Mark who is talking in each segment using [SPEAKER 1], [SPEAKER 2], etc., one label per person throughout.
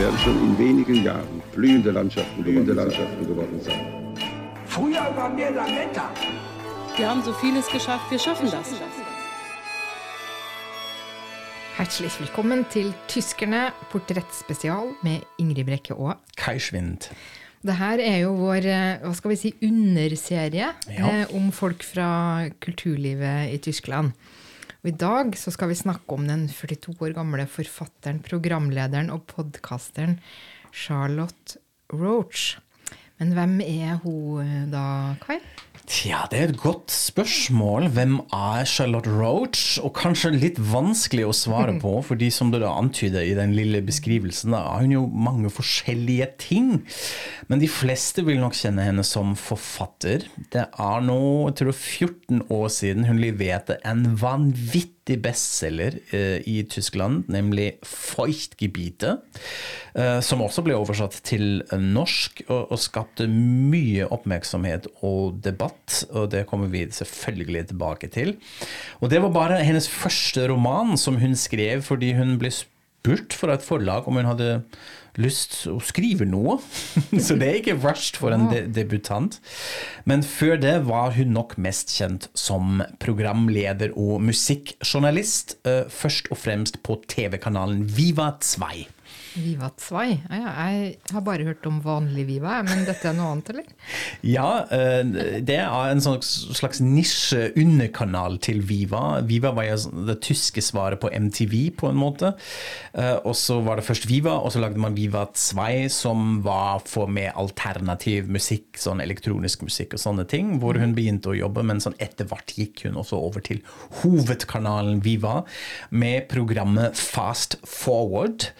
[SPEAKER 1] Werden schon in wenigen Jahren blühende Landschaften, blühende Landschaften geworden sein.
[SPEAKER 2] Früher waren wir Lametta.
[SPEAKER 3] Wir haben so vieles geschafft, wir schaffen das.
[SPEAKER 4] Hjertelig velkommen til Tyskerne portrettspesial med Ingrid Brekke og
[SPEAKER 5] Kai Schwind.
[SPEAKER 4] Det her er jo vår eh, hva skal vi si, underserie
[SPEAKER 5] Ja.
[SPEAKER 4] eh, om folk fra kulturlivet i Tyskland. Og I dag så skal vi snakke om den 42 år gamle forfatteren, programlederen og podkasteren Charlotte Roach. Men hvem er hun da, Kai?
[SPEAKER 5] Tja, det er et godt spørsmål. Hvem er Charlotte Roach? Og kanskje litt vanskelig å svare på, fordi som du da antyder i den lille beskrivelsen, da er hun jo mange forskjellige ting. Men de fleste vil nok kjenne henne som forfatter. Det er nå, jeg tror 14 år siden hun leverte en vanvittig bestselger eh, i Tyskland, nemlig Feuchtgebiete, eh, som også ble oversatt til norsk og, og skapte mye oppmerksomhet og debatt, og det kommer vi selvfølgelig tilbake til. Og det var bare hennes første roman som hun skrev fordi hun ble spurt fra et forlag om hun hadde lyst å skrive noe. Så det er ikke rushed for en de debutant. Men før det var hun nok mest kjent som programleder og musikkjournalist, eh, først og fremst på TV-kanalen Viva 2.
[SPEAKER 4] Viva Zwei. Jeg har bare hørt om vanlig Viva, men dette er noe annet, eller?
[SPEAKER 5] Ja, eh, det er en sånn slags nisje-underkanal til Viva. Viva var jo sånn det tyske svaret på MTV, på en måte. Eh, Og så var det først Viva, og så lagde man Viva Zwei, som var for med alternativ musikk, sånn elektronisk musikk og sånne ting, hvor hun begynte å jobbe, men sånn etter hvert gikk hun også over til hovedkanalen Viva med programmet Fast Forward.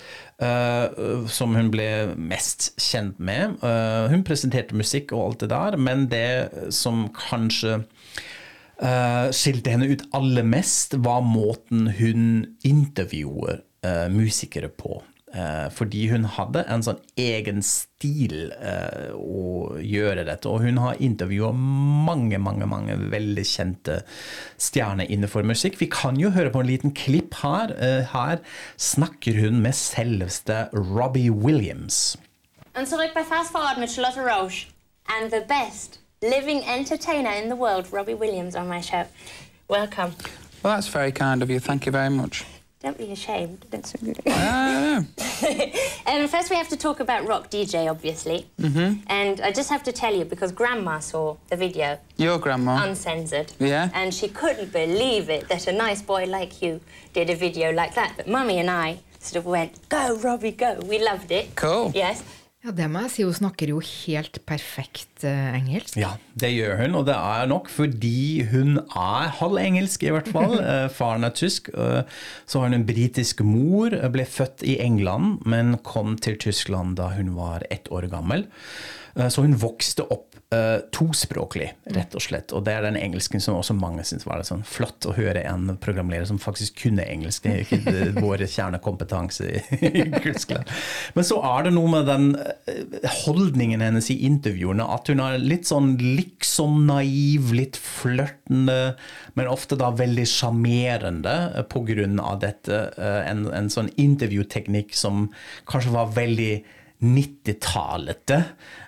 [SPEAKER 5] Eh, som hun ble mest kjent med. Uh, hun presenterte musikk og alt det der, men det som kanskje uh, skilte henne ut aller mest, var måten hun intervjuer musikere på. Eh, fordi hun hadde en sånn egen stil eh, å gjøre dette. Og hun har intervjua mange, mange mange veldig kjente stjerner innenfor musikk. Vi kan jo høre på en liten klipp her. Eh, her snakker hun med selveste Robbie Williams.
[SPEAKER 6] Und zurück bei Fast Forward Charlotte Roche and the best living entertainer in the world, Robbie Williams, on my show. Welcome.
[SPEAKER 7] Well, that's very kind of you. Thank you very much.
[SPEAKER 6] Don't be ashamed. That's so good.
[SPEAKER 7] Uh,
[SPEAKER 6] um, first, we have to talk about Rock DJ, obviously. Mm-hmm. And I just have to tell you because Grandma saw the video
[SPEAKER 7] your grandma.
[SPEAKER 6] uncensored.
[SPEAKER 7] Yeah?
[SPEAKER 6] And she couldn't believe it that a nice boy like you did a video like that. But Mummy and I sort of went, go, Robbie, go. We loved it.
[SPEAKER 7] Cool.
[SPEAKER 6] Yes.
[SPEAKER 4] Ja, det må jeg si. Hun snakker jo helt perfekt eh, engelsk.
[SPEAKER 5] Ja, det gjør hun, og det er nok fordi hun er halv engelsk, i hvert fall. Eh, Faren er tysk. eh, Så har hun en britisk mor, eh, ble født i England, men kom til Tyskland da hun var ett år gammel. Eh, Så hun vokste opp eh, tospråklig, rett og slett. Og det er den engelsken som også mange syntes var sånn flott å høre en programleder som faktisk kunne engelsk. Det er jo ikke det- vår kjernekompetanse i Tyskland. Men så er det noe med den eh, holdningen hennes i intervjuene, at hun er litt sånn liksom naiv, litt flørtende, men ofte da veldig sjarmerende pga. dette. eh, En, en sånn intervjuteknikk som kanskje var veldig 90-tallete.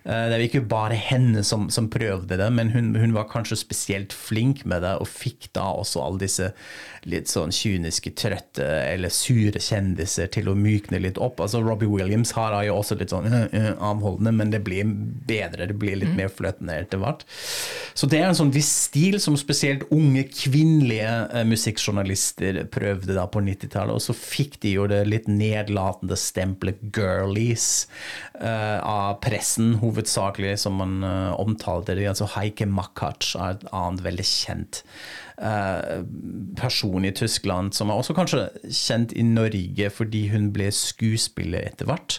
[SPEAKER 5] Eh, Det var ikke bare henne som, som prøvde det, men hun, hun var kanskje spesielt flink med det, og fikk da også alle disse litt sånn kyniske, trøtte eller sure kjendiser til å mykne litt opp. Altså Robbie Williams har jo også litt sånn uh, uh, avholdende, men det blir bedre, det blir litt mer fløtende etter hvert. Så det er en sånn viss stil som spesielt unge kvinnelige uh, musikkjournalister prøvde da på 90-tallet, og så fikk de jo det litt nedlatende stempelet girlies av pressen, hovedsakelig, som man eh, omtalte det. Altså Heike Makkac er et annet veldig kjent eh, person i Tyskland, som er også kanskje kjent i Norge fordi hun ble skuespiller etter hvert.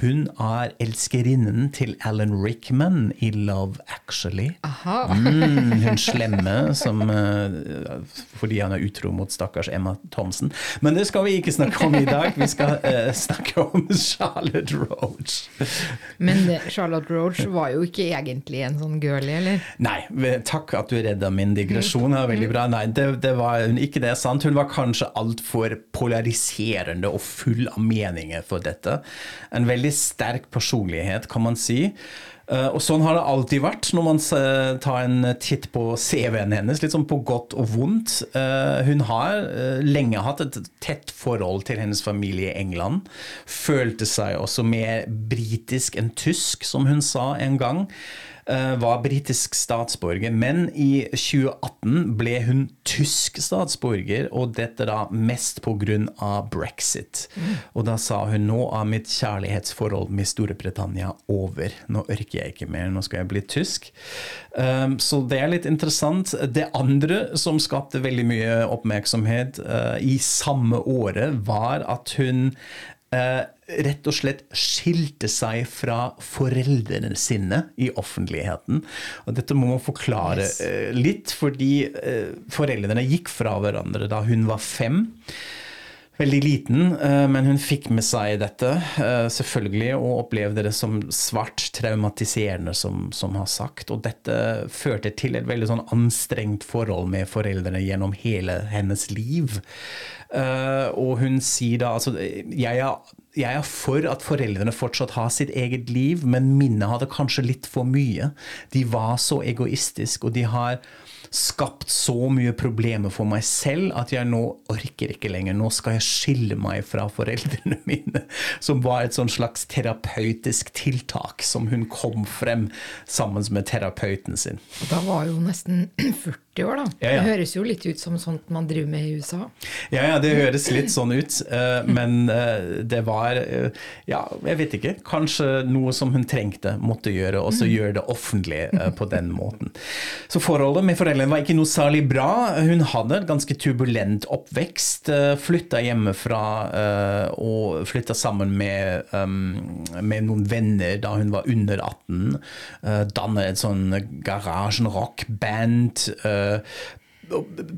[SPEAKER 5] Hun er elskerinnen til Alan Rickman i Love Actually.
[SPEAKER 4] Aha.
[SPEAKER 5] Mm, hun slemme som, eh, fordi han er utro mot stakkars Emma Thomsen. Men det skal vi ikke snakke om i dag. Vi skal uh, snakke om Charlotte Roach.
[SPEAKER 4] Men Charlotte Roach var jo ikke egentlig en sånn girlie, eller?
[SPEAKER 5] Nei, takk at du redda min digresjon. her, veldig bra. Nei, det, det var ikke det, sant? Hun var kanskje altfor polariserende og full av meninger for dette. En veldig sterk personlighet, kan man si. Eh, og sånn har det alltid vært når man eh, tar en titt på CV-en hennes, litt sånn på godt og vondt. Eh, hun har lenge hatt et tett forhold til hennes familie i England. Følte seg også mer britisk enn tysk, som hun sa en gang var britisk statsborger, men i 2018 ble hun tysk statsborger, og dette da mest pga. brexit. Og da sa hun nå er mitt kjærlighetsforhold med Storbritannia over. Nå orker jeg ikke mer, nå skal jeg bli tysk. Um, så det er litt interessant. Det andre som skapte veldig mye oppmerksomhet eh, i samme året, var at hun eh, rett og slett skilte seg fra foreldrene sine i offentligheten. Og dette må man forklare
[SPEAKER 4] Yes.
[SPEAKER 5] eh, litt, fordi eh, foreldrene gikk fra hverandre da hun var fem. Veldig liten, eh, men hun fikk med seg dette, selvfølgelig, og opplevde det som svart, traumatiserende, som, som har sagt. Og dette førte til et veldig sånn anstrengt forhold med foreldrene gjennom hele hennes liv. Og hun sier da altså jeg er, jeg er for at foreldrene fortsatt har sitt eget liv, men minnet hadde kanskje litt for mye. De var så egoistiske, og de har skapt så mye problemer for meg selv at jeg nå orker ikke lenger. Nå skal jeg skille meg fra foreldrene mine. Som var et sånn slags terapeutisk tiltak som hun kom frem sammen med terapeuten sin.
[SPEAKER 4] Da var jo nesten 40 år, da.
[SPEAKER 5] Ja, ja.
[SPEAKER 4] Det høres jo litt ut som sånt man driver med i USA.
[SPEAKER 5] Ja, ja, det høres litt sånn ut, eh, men eh, det var eh, Ja, jeg vet ikke. Kanskje noe som hun trengte, måtte gjøre, og så gjøre det offentlig på den måten. Så forholdet med foreldrene var ikke noe særlig bra. Hun hadde en ganske turbulent oppvekst. Flytta hjemmefra og flytta sammen med, med noen venner da hun var under 18. Uh, Dannet et sånn garasjen-rock-band. eh, og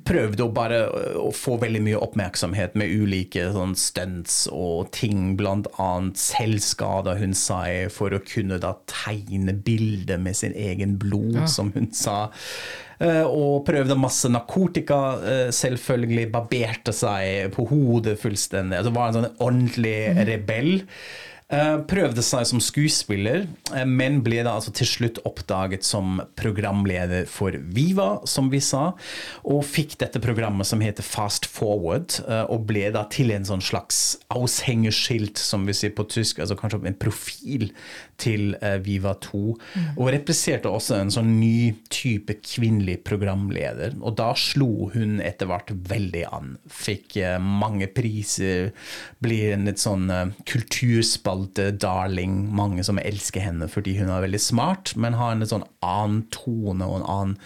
[SPEAKER 5] prøvde å bare øh, å få veldig mye oppmerksomhet med ulike sånn stunts og ting, blant annet selvskader hun sa for å kunne da tegne bilder med sin egen blod,
[SPEAKER 4] Ja.
[SPEAKER 5] som hun sa. Eh, Og prøvde masse narkotika, eh, selvfølgelig. Barberte seg på hodet fullstendig. Altså var en sånn ordentlig rebell. Eh, Prøvde seg som skuespiller, eh, men ble da altså til slutt oppdaget som programleder for Viva, som vi sa. Og fikk dette programmet som heter Fast Forward, eh, og ble da til en sånn slags aushengeskilt, som vi sier på tysk, altså kanskje en profil til eh, Viva 2. Og representerte også en sånn ny type kvinnelig programleder. Og da slo hun etter hvert veldig an. Fikk eh, mange priser, blir en litt sånn eh, kulturspalte-darling. Mange som elsker henne fordi hun er veldig smart, men har en litt sånn annen tone og en annen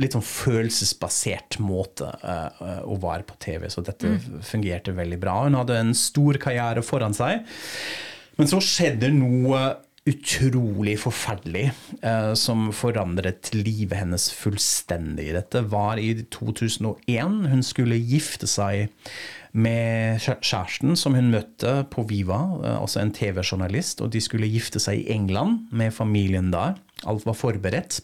[SPEAKER 5] litt sånn følelsesbasert måte å være på TV. Så dette fungerte veldig bra. Hun hadde en stor karriere foran seg. Men så skjedde noe utrolig forferdelig eh, som forandret livet hennes fullstendig. Dette var i 2001. Hun skulle gifte seg med kjæresten som hun møtte på Viva, eh, altså en TV-journalist, og de skulle gifte seg i England med familien der. Alt var forberedt.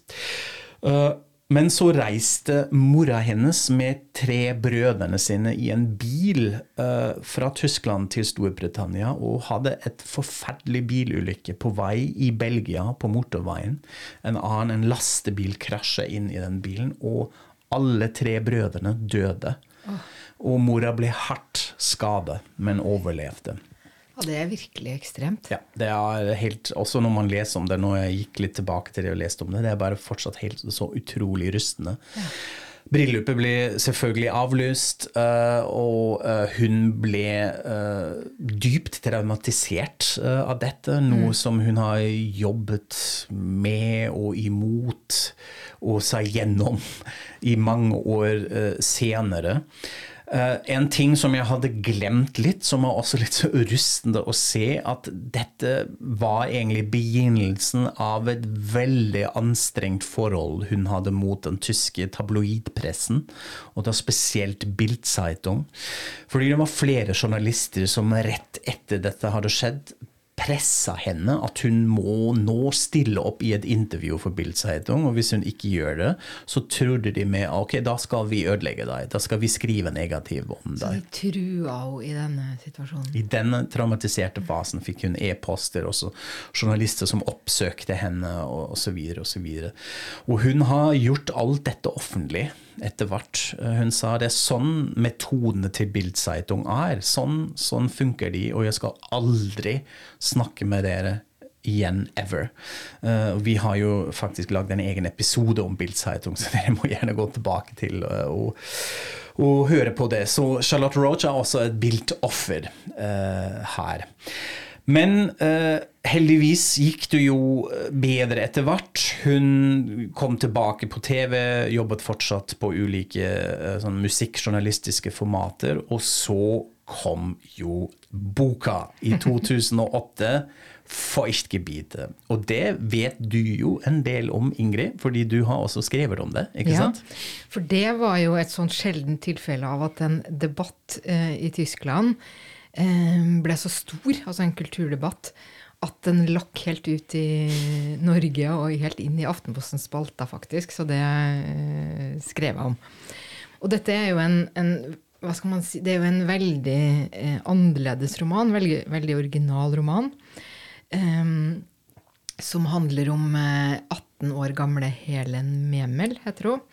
[SPEAKER 5] Men så reiste mora hennes med tre brødrene sine i en bil eh, fra Tyskland til Storbritannia og hadde et forferdelig bilulykke på vei i Belgia, på motorveien. En annen en lastebil krasja inn i den bilen, og alle tre brødrene døde. Og mora ble hardt skadet, men overlevde.
[SPEAKER 4] Ja, det er virkelig ekstremt.
[SPEAKER 5] Ja, det er helt, Også når man leser om det, når jeg gikk litt tilbake til det og leste om det, det er bare fortsatt helt så utrolig rystende. Bryllupet ble selvfølgelig avlyst, eh, og eh, hun ble eh, dypt traumatisert av dette. Noe som hun har jobbet med og imot og seg gjennom i mange år senere. Eh, en ting som jeg hadde glemt litt, som var også litt så rustende å se, at dette var egentlig begynnelsen av et veldig anstrengt forhold hun hadde mot den tyske tabloidpressen, og da spesielt Bildzeitung. Fordi det var flere journalister som rett etter dette hadde skjedd, pressa henne at hun må nå stille opp i et intervju for Bildzeitung, og hvis hun ikke gjør det, så trodde de med ok, da skal vi ødelegge deg, da skal vi skrive negativt om deg.
[SPEAKER 4] Så de trua henne i denne situasjonen.
[SPEAKER 5] I denne traumatiserte fasen fikk hun e-poster, også journalister som oppsøkte henne, og osv. osv. Og hun har gjort alt dette offentlig etter hvert. Hun sa det er sånn metodene til Bildzeitung er. Sånn, sånn funker de, og jeg skal aldri snakke med dere igjen ever. Uh, vi har jo faktisk lagd en egen episode om Bildzeitung, så dere må gjerne gå tilbake til uh, og, og høre på det. Så Charlotte Roach er også et bildoffer uh, her. Men eh, heldigvis gikk det jo bedre etter hvert. Hun kom tilbake på TV, jobbet fortsatt på ulike eh, sånn musikkjournalistiske formater, og så kom jo boka i 2008. 'Feuchtgebiete'. Og det vet du jo en del om, Ingrid, fordi du har også skrevet om det, ikke
[SPEAKER 4] Ja,
[SPEAKER 5] sant?
[SPEAKER 4] for det var jo et sånn sjeldent tilfelle av at en debatt eh, i Tyskland eh, ble så stor, altså en kulturdebatt, at den lakk helt ut i Norge og helt inn i Aftenpostens spalta, faktisk. Så det eh, skrev jeg om. Og dette er jo en, en hva skal man si, Det er jo en veldig eh, annerledes roman, veldig, veldig original roman. eh, som handler om eh, 18 år gamle Helen Memel, heter hun.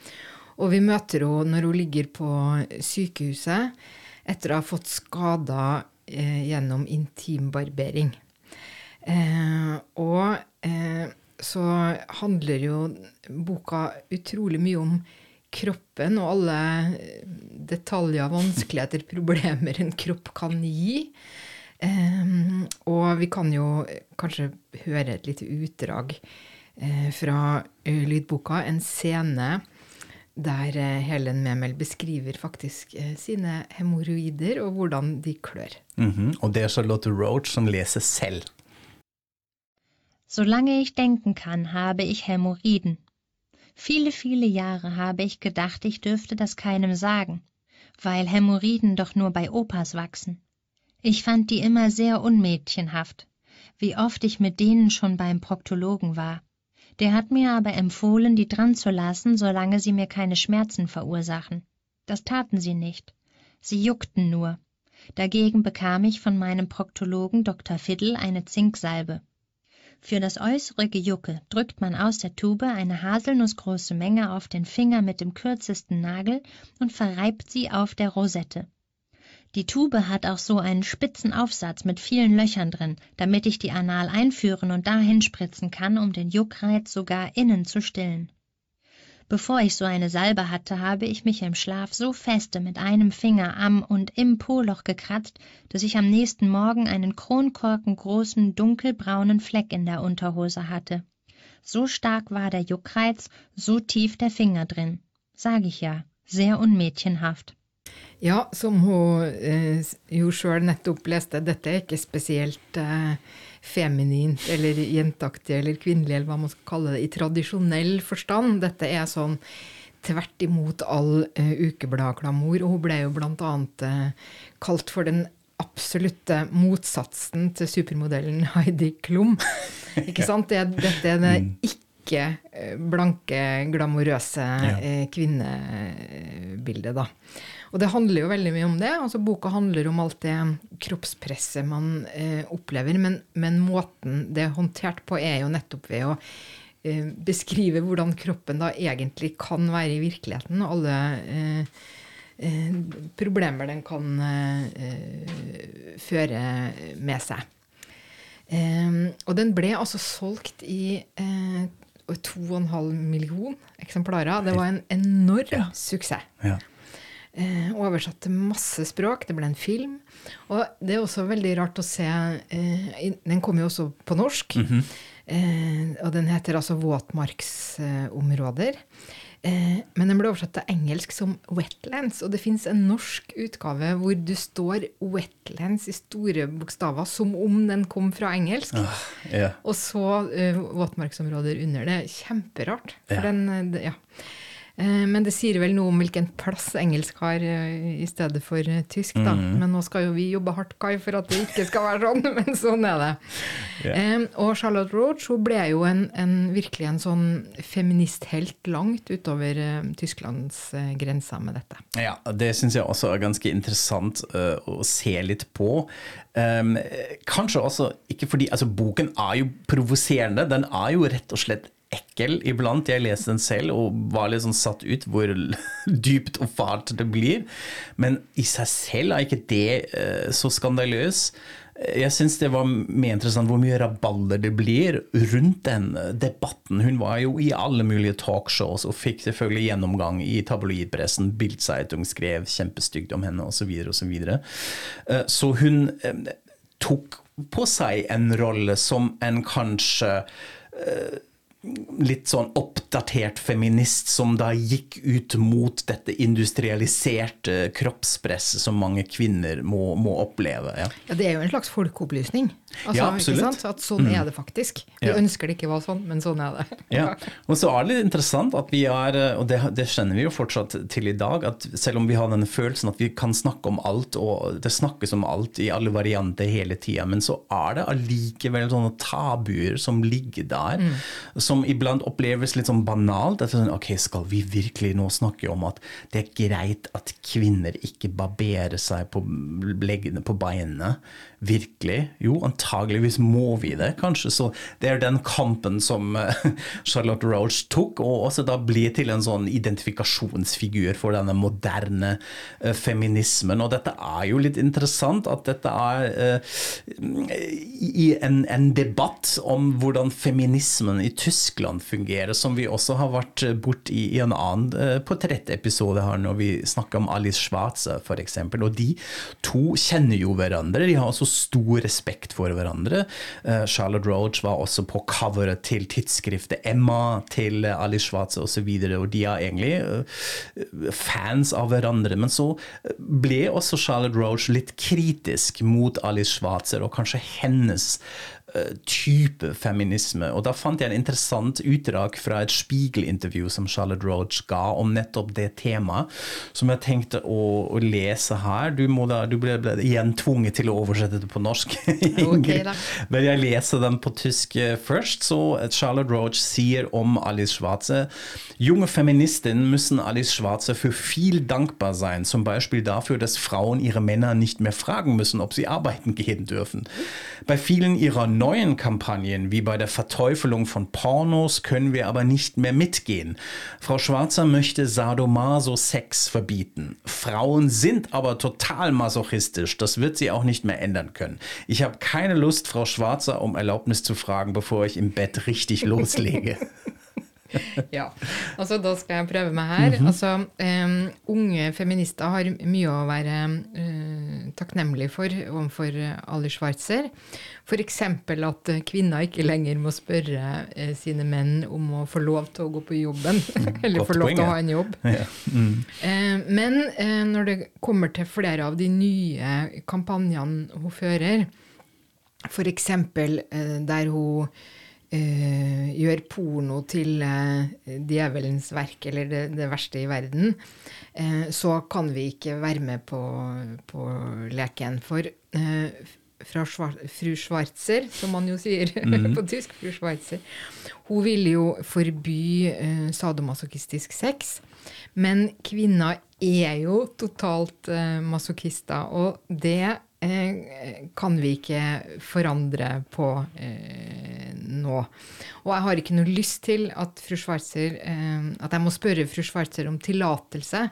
[SPEAKER 4] Og vi møter henne når hun ligger på sykehuset etter å ha fått skader eh, gjennom intimbarbering. Eh, og eh, så handler jo boka utrolig mye om kroppen og alle eh, detaljer, vanskeligheter, problemer en kropp kan gi. Eh, og vi kan jo kanskje høre et lite utdrag eh, fra lydboka. En scene der eh, Helen Memel beskriver faktisk eh, sine hemoroider og hvordan de klør.
[SPEAKER 5] Mhm. Og det er Charlotte Roach som leser selv.
[SPEAKER 8] Solange ich denken kann, habe ich Hämorrhoiden. Viele, viele Jahre habe ich gedacht, ich dürfte das keinem sagen, weil Hämorrhoiden doch nur bei Opas wachsen. Ich fand die immer sehr unmädchenhaft, wie oft ich mit denen schon beim Proktologen war. Der hat mir aber empfohlen, die dran zu lassen, solange sie mir keine Schmerzen verursachen. Das taten sie nicht. Sie juckten nur. Dagegen bekam ich von meinem Proktologen Dr. Fiddle eine Zinksalbe. Für das äußere Gejucke drückt man aus der Tube eine haselnussgroße Menge auf den Finger mit dem kürzesten Nagel und verreibt sie auf der Rosette. Die Tube hat auch so einen spitzen Aufsatz mit vielen Löchern drin, damit ich die anal einführen und dahin spritzen kann, um den Juckreiz sogar innen zu stillen. Bevor ich so eine Salbe hatte, habe ich mich im Schlaf so feste mit einem Finger am und im Poloch gekratzt, dass ich am nächsten Morgen einen kronkorkengroßen dunkelbraunen Fleck in der Unterhose hatte. So stark war der Juckreiz, so tief der Finger drin. Sag ich ja, sehr unmädchenhaft.
[SPEAKER 4] Ja, som hun eh, jo sjøl nettopp leste, dette er ikke spesielt eh, feminint eller jenteaktig eller kvinnelig, eller hva man skal kalle det, i tradisjonell forstand. Dette er sånn tvert imot all eh, ukebladklamor. Og hun ble jo blant annet eh, kalt for den absolutte motsatsen til supermodellen Heidi Klum. Ikke sant? Det, dette er det ikke eh, blanke, glamorøse eh, kvinnebildet, da. Og det handler jo veldig mye om det. altså Boka handler om alt det kroppspresset man eh, opplever, men, men måten det er håndtert på, er jo nettopp ved å eh, beskrive hvordan kroppen da egentlig kan være i virkeligheten, og alle eh, eh, problemer den kan eh, føre med seg. Eh, og den ble altså solgt i eh, 2,5 million eksemplarer. Det var en enorm suksess.
[SPEAKER 5] Ja.
[SPEAKER 4] Eh, oversatt til masse språk. Det ble en film. Og det er også veldig rart å se eh, Den kom jo også på norsk.
[SPEAKER 5] Mhm.
[SPEAKER 4] eh, og den heter altså 'Våtmarksområder'. Eh, men den ble oversatt til engelsk som 'Wetlands'. Og det fins en norsk utgave hvor du står 'Wetlands' i store bokstaver, som om den kom fra engelsk.
[SPEAKER 5] ja.
[SPEAKER 4] Og så eh, våtmarksområder under. Det er kjemperart. For
[SPEAKER 5] yeah.
[SPEAKER 4] den, eh, ja. Eh, men det sier vel noe om hvilken plass engelsk har eh, i stedet for eh, tysk, da.
[SPEAKER 5] Mhm.
[SPEAKER 4] Men nå skal jo vi jobbe hardt, Kai, for at det ikke skal være sånn. Men sånn er det. Eh, og Charlotte Roach hun ble jo en, en, virkelig en sånn feministhelt langt utover Tysklands grenser med dette.
[SPEAKER 5] Ja, det syns jeg også er ganske interessant å se litt på. Um, kanskje også ikke fordi Altså, boken er jo provoserende. Den er jo rett og slett ekkel iblant. Jeg leste den selv og var litt sånn satt ut hvor dypt og fælt det blir. Men i seg selv er ikke det uh, så skandaløs. Jeg syns det var mer interessant hvor mye rabalder det blir rundt den eh, debatten. Hun var jo i alle mulige talkshows og fikk selvfølgelig gjennomgang i tabloidpressen. Bildzeitung skrev kjempestygt om henne osv. Så, videre. og så hun eh, tok på seg en rolle som en kanskje litt sånn oppdatert feminist som da gikk ut mot dette industrialiserte kroppspresset som mange kvinner må, må oppleve. Ja.
[SPEAKER 4] Ja, det er jo en slags folkeopplysning. Altså,
[SPEAKER 5] Ja, absolutt.
[SPEAKER 4] At sånn
[SPEAKER 5] Mm.
[SPEAKER 4] er det faktisk. Vi
[SPEAKER 5] Ja.
[SPEAKER 4] ønsker det ikke var sånn, men sånn er det.
[SPEAKER 5] Ja. Og så er det litt interessant at vi er, og det, det kjenner vi jo fortsatt til i dag, at selv om vi har denne følelsen at vi kan snakke om alt, og det snakkes om alt i alle varianter hele tida, men så er det allikevel sånne tabuer som ligger der,
[SPEAKER 9] Mm.
[SPEAKER 5] som iblant oppleves litt sånn banalt. At sånn, ok, skal vi virkelig nå snakke om at det er greit at kvinner ikke barberer seg på leggene, på beina? Virkelig? Jo, antageligvis må vi det, kanskje. Så det er den kampen som eh, Charlotte Roach tok, og også da ble til en sånn identifikasjonsfigur for denne moderne eh, feminismen. Og dette er jo litt interessant, at dette er eh, i en, en debatt om hvordan feminismen i Tyskland fungerer, som vi også har vært borti i en annen portrettepisode her når vi snakker om Alice Schwarze f.eks. Og de to kjenner jo hverandre, de har også stor respekt for hverandre. Eh, Charlotte Roach var også på coveret til tidsskriftet Emma til Ali Schwarze osv., og, så videre, og de er egentlig eh, fans av hverandre. Men så ble også Charlotte Roach litt kritisk mot Alice Schwarzer, og kanskje hennes type feminisme. Og da fant jeg en interessant utdrag fra et Spiegel-intervju som Charlotte Roach ga om nettopp det temaet, som jeg tenkte å, å lese her. Du, må da, du ble, ble igjen tvunget til å oversette det på norsk. Ingrid.
[SPEAKER 4] da.
[SPEAKER 5] Men jeg leser den på tysk eh, først. Så Charlotte Roach sier om Alice Schwarze Junge Feministinnen müssen Alice Schwarze für viel dankbar sein, zum Beispiel dafür, dass Frauen ihre Männer nicht mehr fragen müssen, ob sie arbeiten gehen dürfen. Bei vielen ihrer neuen Kampagnen, wie bei der Verteufelung von Pornos, können wir aber nicht mehr mitgehen. Frau Schwarzer möchte Sadomaso-Sex verbieten. Frauen sind aber total masochistisch, das wird sie auch nicht mehr ändern können. Ich habe keine Lust, Frau Schwarzer um Erlaubnis zu fragen, bevor ich im Bett richtig loslege.
[SPEAKER 4] Ja, altså da skal jeg prøve meg her.
[SPEAKER 5] Mhm.
[SPEAKER 4] Altså, um, unge feminister har mye å være uh, takknemlig for overfor Ali Schwarzer. F.eks. at eh, kvinner ikke lenger må spørre uh, sine menn om å få lov til å gå på jobben. Eller
[SPEAKER 5] Godt
[SPEAKER 4] få lov
[SPEAKER 5] poeng,
[SPEAKER 4] til å ha en jobb.
[SPEAKER 5] Ja. Mm.
[SPEAKER 4] Uh, Men eh, når det kommer til flere av de nye kampanjene hun fører, f.eks. der hun eh, gjør porno til eh, djevelens verk, eller det, det verste i verden, eh, så kan vi ikke være med på, på leken. For fra Schwar fru Schwarzer, som man jo sier
[SPEAKER 9] mm.
[SPEAKER 4] på tysk, fru Schwarzer, hun ville jo forby sadomasochistisk sex. Men kvinner er jo totalt masochister, og det kan vi ikke forandre på eh, nå. Og jeg har ikke noe lyst til at fru Schwarzer eh, At jeg må spørre fru Schwarzer om tillatelse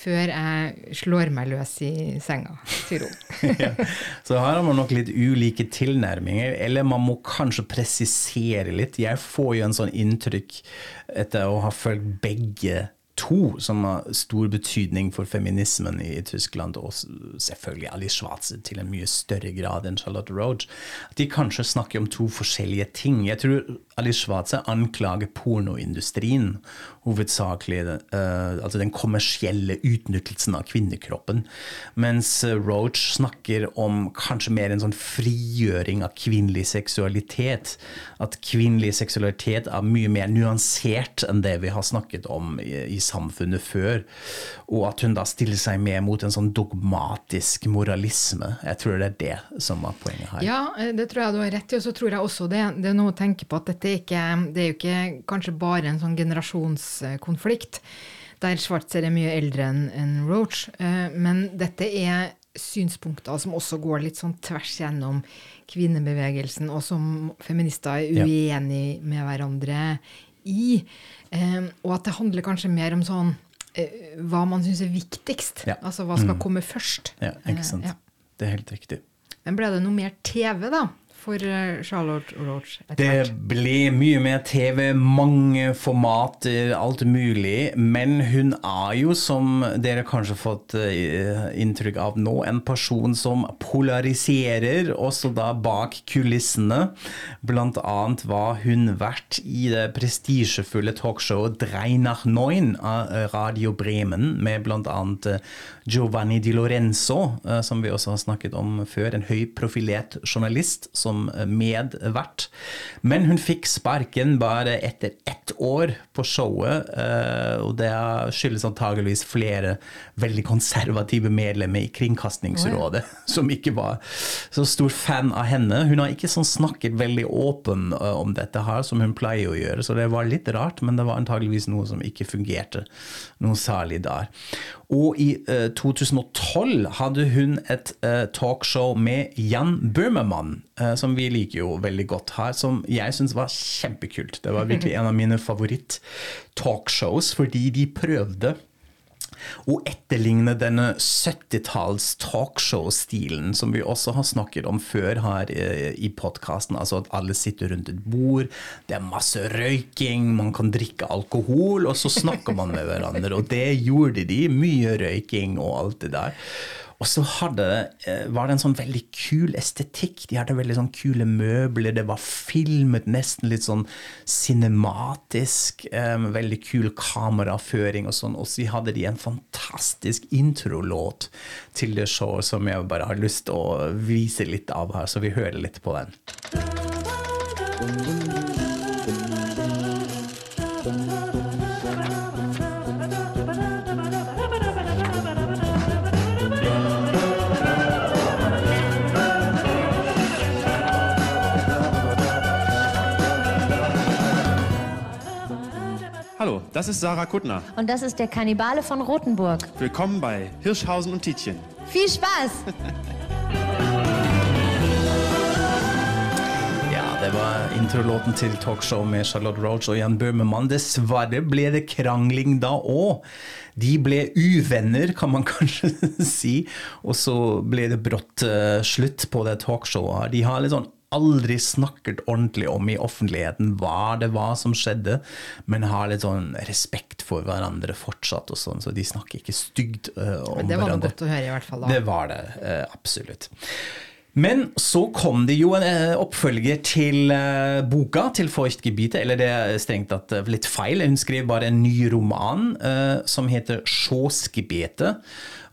[SPEAKER 4] før jeg slår meg løs i senga, sier hun.
[SPEAKER 5] ja. Så her har man nok litt ulike tilnærminger, eller man må kanskje presisere litt. Jeg får jo en sånn inntrykk etter å ha fulgt begge to som har stor betydning for feminismen i Tyskland, og selvfølgelig Alice Schwarze til en mye større grad enn Charlotte Roach, at de kanskje snakker om to forskjellige ting. Jeg tror Alice Schwarze anklager pornoindustrien hovedsakelig, uh, altså den kommersielle utnyttelsen av kvinnekroppen, mens Roach snakker om kanskje mer en sånn frigjøring av kvinnelig seksualitet. At kvinnelig seksualitet er mye mer nyansert enn det vi har snakket om i, i samfunnet før. Og at hun da stiller seg med mot en sånn dogmatisk moralisme. Jeg tror det er det som er poenget her.
[SPEAKER 4] Ja, det tror jeg du har rett i. Og så tror jeg også det, det er noe å tenke på at dette ikke, det er jo ikke kanskje bare en sånn generasjonskonflikt, der Schwartzer er mye eldre enn Roach. Men dette er synspunkter som også går litt sånn tvers gjennom kvinnebevegelsen, og som feminister er uenige med hverandre i. Og at det handler kanskje mer om sånn hva man syns er viktigst.
[SPEAKER 5] Ja.
[SPEAKER 4] Altså hva skal
[SPEAKER 5] Mm.
[SPEAKER 4] komme først.
[SPEAKER 5] Ja, ikke sant.
[SPEAKER 4] Ja.
[SPEAKER 5] Det er helt riktig.
[SPEAKER 4] Men ble det noe mer TV, da? For eh, Charlotte Roach
[SPEAKER 5] Det ble mye mer TV, mange formater, alt mulig. Men hun er jo, som dere kanskje har fått eh, inntrykk av nå, en person som polariserer, også da bak kulissene. Blant annet var hun vært i det prestisjefulle talkshowet Drei nach Neun av eh, Radio Bremen, med eh, Giovanni Di Lorenzo, som vi også har snakket om før, en høyprofilert journalist som medvert. Men hun fikk sparken bare etter ett år på showet, eh, og det skyldes antageligvis flere veldig konservative medlemmer i Kringkastingsrådet, som ikke var så stor fan av henne. Hun har ikke sånn snakket veldig åpen eh, om dette her, som hun pleier å gjøre, så det var litt rart, men det var antageligvis noe som ikke fungerte noe særlig der. Og i eh, 2012 hadde hun et eh, talkshow med Jan Bøhmermann, eh, som vi liker jo veldig godt her, som jeg syns var kjempekult. Det var virkelig en av mine favoritt-talkshows, fordi de prøvde å etterligne denne 70-talls talkshow-stilen som vi også har snakket om før her eh, i podkasten. Altså at alle sitter rundt et bord, det er masse røyking, man kan drikke alkohol, og så snakker man med hverandre. Og det gjorde de. Mye røyking og alt det der. Og så hadde, eh, var det en sånn veldig kul estetikk. De hadde veldig sånn kule møbler. Det var filmet nesten litt sånn cinematisk. Um, veldig kul kameraføring og sånn. Og så hadde de en fantastisk introlåt til det showet som jeg bare har lyst til å vise litt av her, så vi hører litt på den.
[SPEAKER 9] Das ist Sarah Kuttner.
[SPEAKER 10] Und das ist der Kannibale von Rothenburg.
[SPEAKER 9] Willkommen bei Hirschhausen und Tietjen.
[SPEAKER 10] Viel Spaß!
[SPEAKER 5] Ja, det var introlåten til talkshow med Charlotte Roach og Jan Bøhmemann. Dessverre ble det krangling da òg. De ble uvenner, kan man kanskje si. Og så ble det brått uh, slutt på det talkshowet. De har litt sånn aldri snakket ordentlig om i offentligheten hva det var som skjedde, men har litt sånn respekt for hverandre fortsatt, og sånn, så de snakker ikke stygt uh, om hverandre.
[SPEAKER 4] Det var noe godt å høre, i hvert fall. da.
[SPEAKER 5] Det var det, uh, absolutt. Men så kom det jo en uh, oppfølger til boka, til Feuchtgebiete, eller det er strengt tatt litt feil. Hun skrev bare en ny roman som heter Sjåsgebete.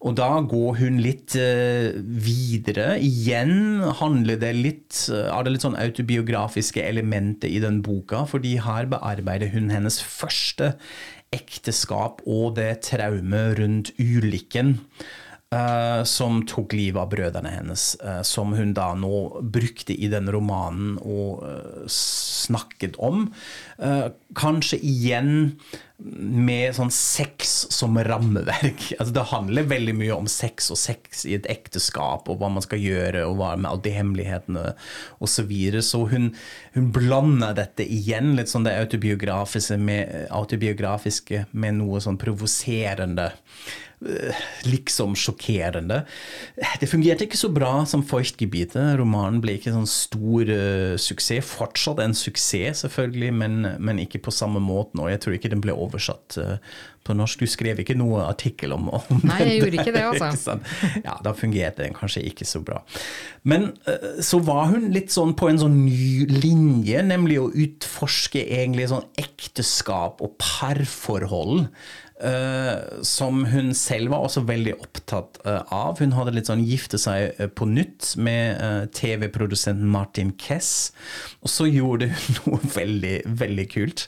[SPEAKER 5] Og da går hun litt videre. Igjen handler det litt av det litt sånn autobiografiske elementet i den boka, fordi her bearbeider hun hennes første ekteskap og det traumet rundt ulykken. Eh, som tok livet av brødrene hennes, uh, som hun da nå brukte i den romanen og uh, snakket om. Kanskje igjen med sånn sex som rammeverk. Altså, det handler veldig mye om sex og sex i et ekteskap, og hva man skal gjøre, og hva med alle de hemmelighetene osv. Så, videre. så hun, hun blander dette igjen, litt sånn det autobiografiske med, autobiografiske med noe sånn provoserende liksom sjokkerende. Det fungerte ikke så bra som Feuchtgebiete. Romanen ble ikke sånn stor uh, suksess. Fortsatt en suksess, selvfølgelig, men, men, ikke på samme måte nå. jeg tror ikke den ble oversatt uh, på norsk. Du skrev ikke noe artikkel om, om
[SPEAKER 4] Nei, jeg gjorde ikke det, altså.
[SPEAKER 5] ja, da fungerte den kanskje ikke så bra. Men så var hun litt sånn på en sånn ny linje, nemlig å utforske egentlig sånn ekteskap og parforhold. Uh, som hun selv var også veldig opptatt uh, av. Hun hadde litt sånn gifte seg uh, på nytt med TV-produsenten Martin Kess. Og så gjorde hun noe veldig, veldig kult,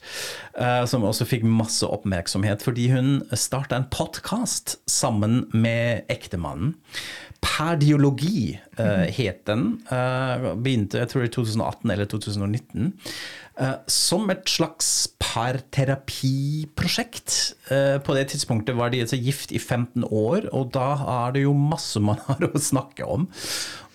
[SPEAKER 5] som også fikk masse oppmerksomhet. Fordi hun starta en podkast sammen med ektemannen. Perdiologi het den. begynte jeg tror i 2018 eller 2019. Uh, som et slags parterapiprosjekt. Eh, på det tidspunktet var de altså gift i 15 år, og da er det jo masse man har å snakke om.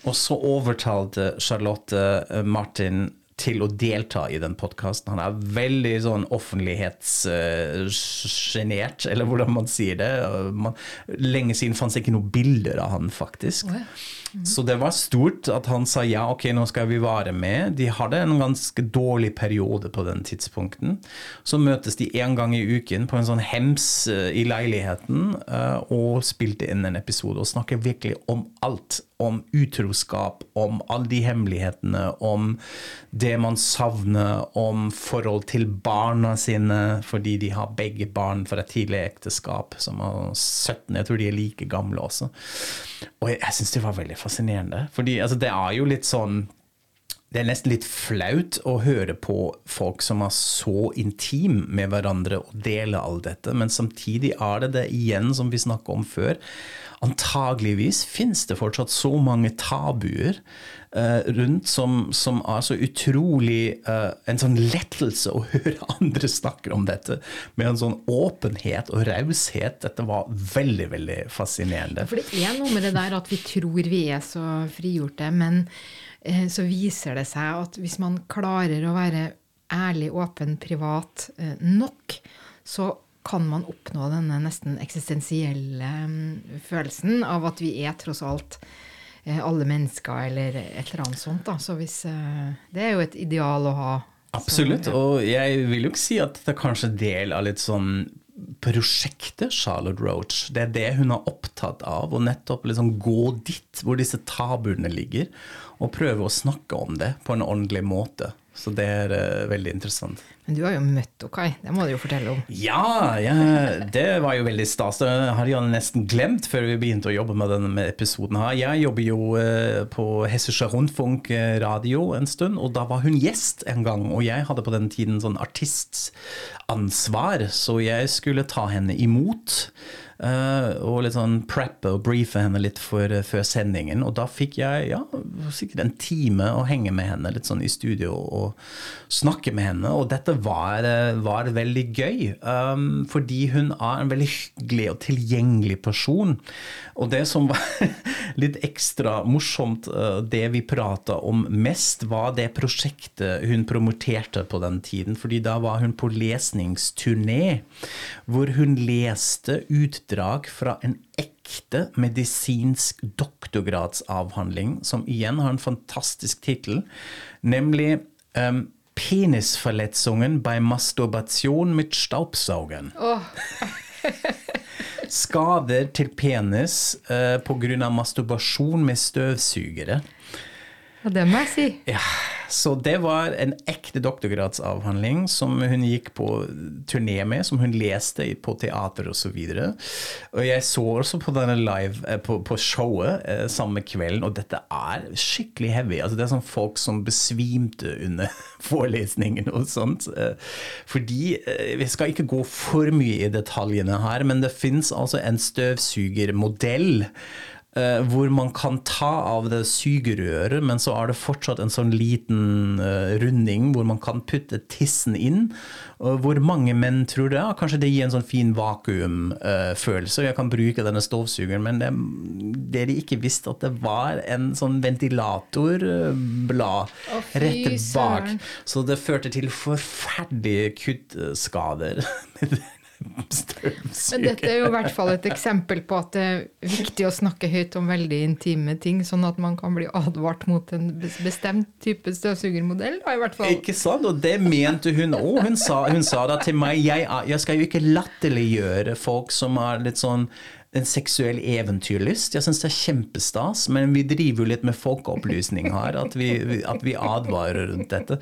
[SPEAKER 5] Og så overtalte Charlotte eh, Martin til å delta i den podkasten. Han er veldig sånn offentlighetssjenert, uh, eller hvordan man sier det. Man, lenge siden fantes ikke noen bilder av han, faktisk. Oh, ja. Mm. Så det var stort at han sa ja, ok, nå skal vi være med. De hadde en ganske dårlig periode på den tidspunkten. Så møtes de en gang i uken på en sånn hems uh, i leiligheten uh, og spilte inn en episode og snakker virkelig om alt. Om utroskap, om alle de hemmelighetene, om det man savner om forhold til barna sine, fordi de har begge barn fra tidlig ekteskap, som er 17. Jeg tror de er like gamle også. Og jeg, jeg syns det var veldig fascinerende. fordi altså, det er jo litt sånn det er nesten litt flaut å høre på folk som er så intim med hverandre og deler alt dette, men samtidig er det det igjen som vi snakka om før. Antageligvis finnes det fortsatt så mange tabuer uh, rundt som, som, er så utrolig uh, En sånn lettelse å høre andre snakke om dette med en sånn åpenhet og raushet. Dette var veldig, veldig fascinerende.
[SPEAKER 4] For det er noe med det der at vi tror vi er så frigjorte, men så viser det seg at hvis man klarer å være ærlig, åpen, privat nok, så kan man oppnå denne nesten eksistensielle um, følelsen av at vi er tross alt Eh, alle mennesker, eller et eller annet sånt. Da. Så hvis, eh, det er jo et ideal å ha.
[SPEAKER 5] Absolutt, og jeg vil jo ikke si at det er kanskje del av litt sånn prosjektet Charlotte Roach. Det er det hun er opptatt av, å nettopp liksom gå dit hvor disse tabuene ligger, og prøve å snakke om det på en ordentlig måte. Så det er uh, veldig interessant.
[SPEAKER 4] Men du har jo møtt Okai, det må du jo fortelle om.
[SPEAKER 5] Ja, ja det var jo veldig stas. Det hadde jeg nesten glemt før vi begynte å jobbe med denne episoden. her. Jeg jobber jo uh, på Hessische Rundfunk eh, radio en stund, og da var hun gjest en gang. Og jeg hadde på den tiden sånn artistansvar, så jeg skulle ta henne imot. Uh, og litt sånn preppe og briefe henne litt for, uh, før sendingen. Og da fikk jeg ja, sikkert en time å henge med henne litt sånn i studio og snakke med henne. Og dette var, uh, var veldig gøy, um, fordi hun er en veldig hyggelig og tilgjengelig person. Og det som var litt ekstra morsomt, det vi prata om mest, var det prosjektet hun promoterte på den tiden. fordi da var hun på lesningsturné, hvor hun leste ut utdrag fra en ekte medisinsk doktorgradsavhandling, som igjen har en fantastisk tittel, nemlig um, 'Penisverletzungen bei Masturbation mit Staubsaugen'. Oh. Skader til penis uh, pga. masturbasjon med støvsugere.
[SPEAKER 4] Ja, det må jeg si.
[SPEAKER 5] Ja, Så det var en ekte doktorgradsavhandling som hun gikk på turné med, som hun leste på teater osv. Og, og jeg så også på denne live, eh, på, på showet eh, samme kvelden, og dette er skikkelig heavy. Altså, det er sånn folk som besvimte under forelesningen og sånt. eh, Fordi Vi skal ikke gå for mye i detaljene her, men det fins altså en støvsugermodell. Eh, hvor man kan ta av det sugerøret, men så er det fortsatt en sånn liten uh, runding hvor man kan putte tissen inn. Uh, hvor mange menn tror det. Ja, kanskje det gir en sånn fin vakuumfølelse. jeg kan bruke denne stovsugeren, men det, det de ikke visste, at det var en sånn ventilatorblad
[SPEAKER 4] fy
[SPEAKER 5] rett bak. Så det førte til forferdelige kuttskader.
[SPEAKER 4] Men dette er jo i hvert fall et eksempel på at det er viktig å snakke høyt om veldig intime ting, sånn at man kan bli advart mot en bestemt type støvsugermodell. Da, i hvert fall.
[SPEAKER 5] Ikke sant? Og det mente hun òg. Hun, sa- hun sa da til meg jeg, jeg skal jo ikke latterliggjøre folk som har litt sånn en seksuell eventyrlyst. Jeg syns det er kjempestas, men vi driver jo litt med folkeopplysning her. At vi, at vi advarer rundt dette.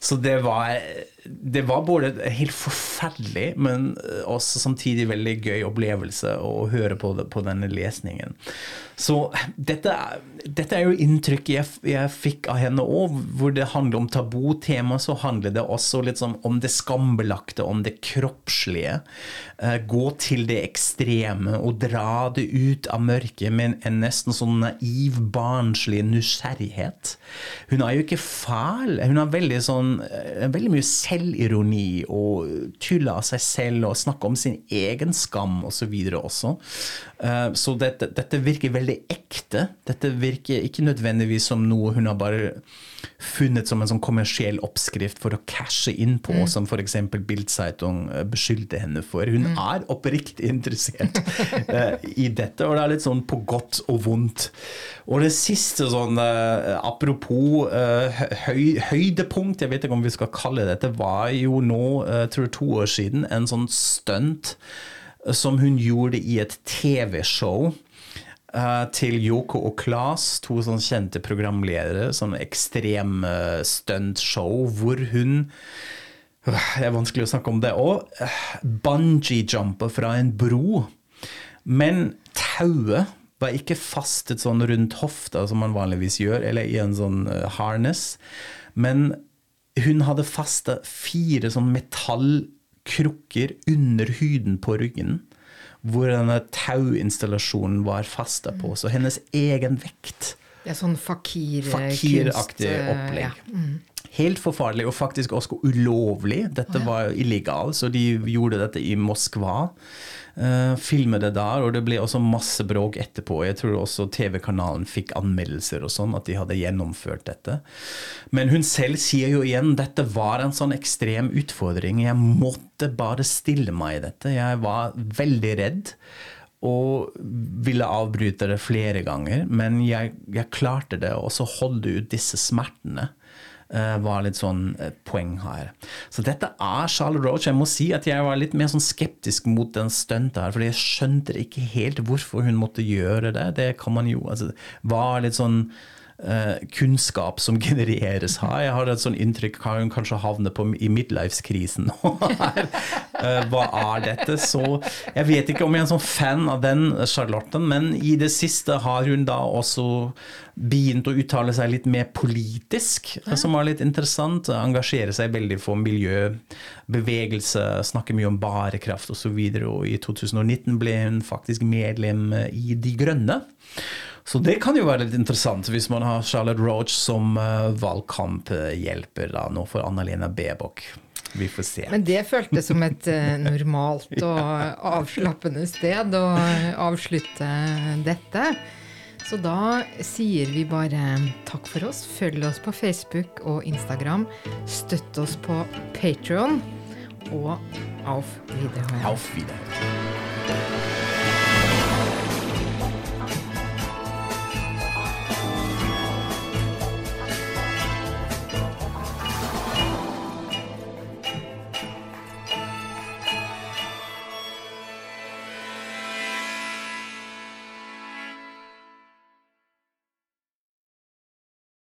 [SPEAKER 5] Så det var, det var både helt forferdelig, men også samtidig veldig gøy opplevelse å høre på, det, på denne lesningen. Så dette, dette er jo inntrykket jeg, jeg fikk av henne òg, hvor det handler om tabutema, så handler det også sånn om det skambelagte, om det kroppslige. Eh, gå til det ekstreme og dra det ut av mørket med en, en nesten sånn naiv, barnslig nysgjerrighet. Hun er jo ikke fæl. Hun har veldig, sånn, eh, veldig mye selvironi og tulle av seg selv og snakke om sin egen skam osv. også. Uh, Så dette, dette virker veldig ekte. Dette virker ikke nødvendigvis som noe hun har bare funnet som en sånn kommersiell oppskrift for å cashe inn på,
[SPEAKER 4] Mm.
[SPEAKER 5] som f.eks. Bildzeitung eh, beskyldte henne for. Hun
[SPEAKER 4] Mm.
[SPEAKER 5] er oppriktig interessert uh, i dette, og det er litt sånn på godt og vondt. Og det siste sånn uh, apropos høy, høydepunkt, jeg vet ikke om vi skal kalle det dette, var jo nå, jeg tror to år siden, en sånn stunt eh, som hun gjorde i et TV-show. eh, til Yoko og Claes, to sånn kjente programledere, sånn ekstrem uh, stuntshow, hvor hun Øh, Det er vanskelig å snakke om det òg. Bungee-jumper fra en bro. Men tauet var ikke fastet sånn rundt hofta, som man vanligvis gjør, eller i en sånn eh, harness. Men hun hadde festa fire sånn metallkrukker under huden på ryggen. Hvor denne tauinstallasjonen var festa på. Så hennes egen vekt
[SPEAKER 4] Det er sånn fakir
[SPEAKER 5] Fakiraktig
[SPEAKER 4] kunst, eh,
[SPEAKER 5] opplegg.
[SPEAKER 4] Ja. Mm.
[SPEAKER 5] Helt forferdelig, og faktisk også ulovlig. Dette var illegalt, så de gjorde dette i Moskva. Uh, filmet det der, og det ble også masse bråk etterpå. Jeg tror også TV-kanalen fikk anmeldelser og sånn, at de hadde gjennomført dette. Men hun selv sier jo igjen dette var en sånn ekstrem utfordring. Jeg måtte bare stille meg i dette. Jeg var veldig redd. Og ville avbryte det flere ganger, men jeg, jeg klarte det. Og så holde ut disse smertene var litt sånn eh, poeng her. Så dette er Charlotte Roach. Jeg må si at jeg var litt mer sånn skeptisk mot den stuntet her, for jeg skjønte ikke helt hvorfor hun måtte gjøre det. Det kan man jo altså, var litt sånn eh, kunnskap som genereres her. Jeg har et sånn inntrykk av hun kanskje havner på, i midtlivskrisen nå. Eh, hva er dette? Så jeg vet ikke om jeg er en sånn fan av den Charlotten, men i det siste har hun da også begynt å uttale seg litt mer politisk, som er litt interessant. Engasjere seg veldig for miljø, bevegelse, snakke mye om bærekraft osv. Og, så og i 2019 ble hun faktisk medlem i De Grønne. Så det kan jo være litt interessant hvis man har Charlotte Roach som uh, valgkamphjelper da, nå for Anna-Lena Bebok. Vi får se.
[SPEAKER 4] Men det føltes som et eh, normalt og avslappende sted å avslutte dette. Så da sier vi bare takk for oss. Følg oss på Facebook og Instagram. Støtt oss på Patron. Og auf Wiederhören.
[SPEAKER 5] Auf Wiederhören.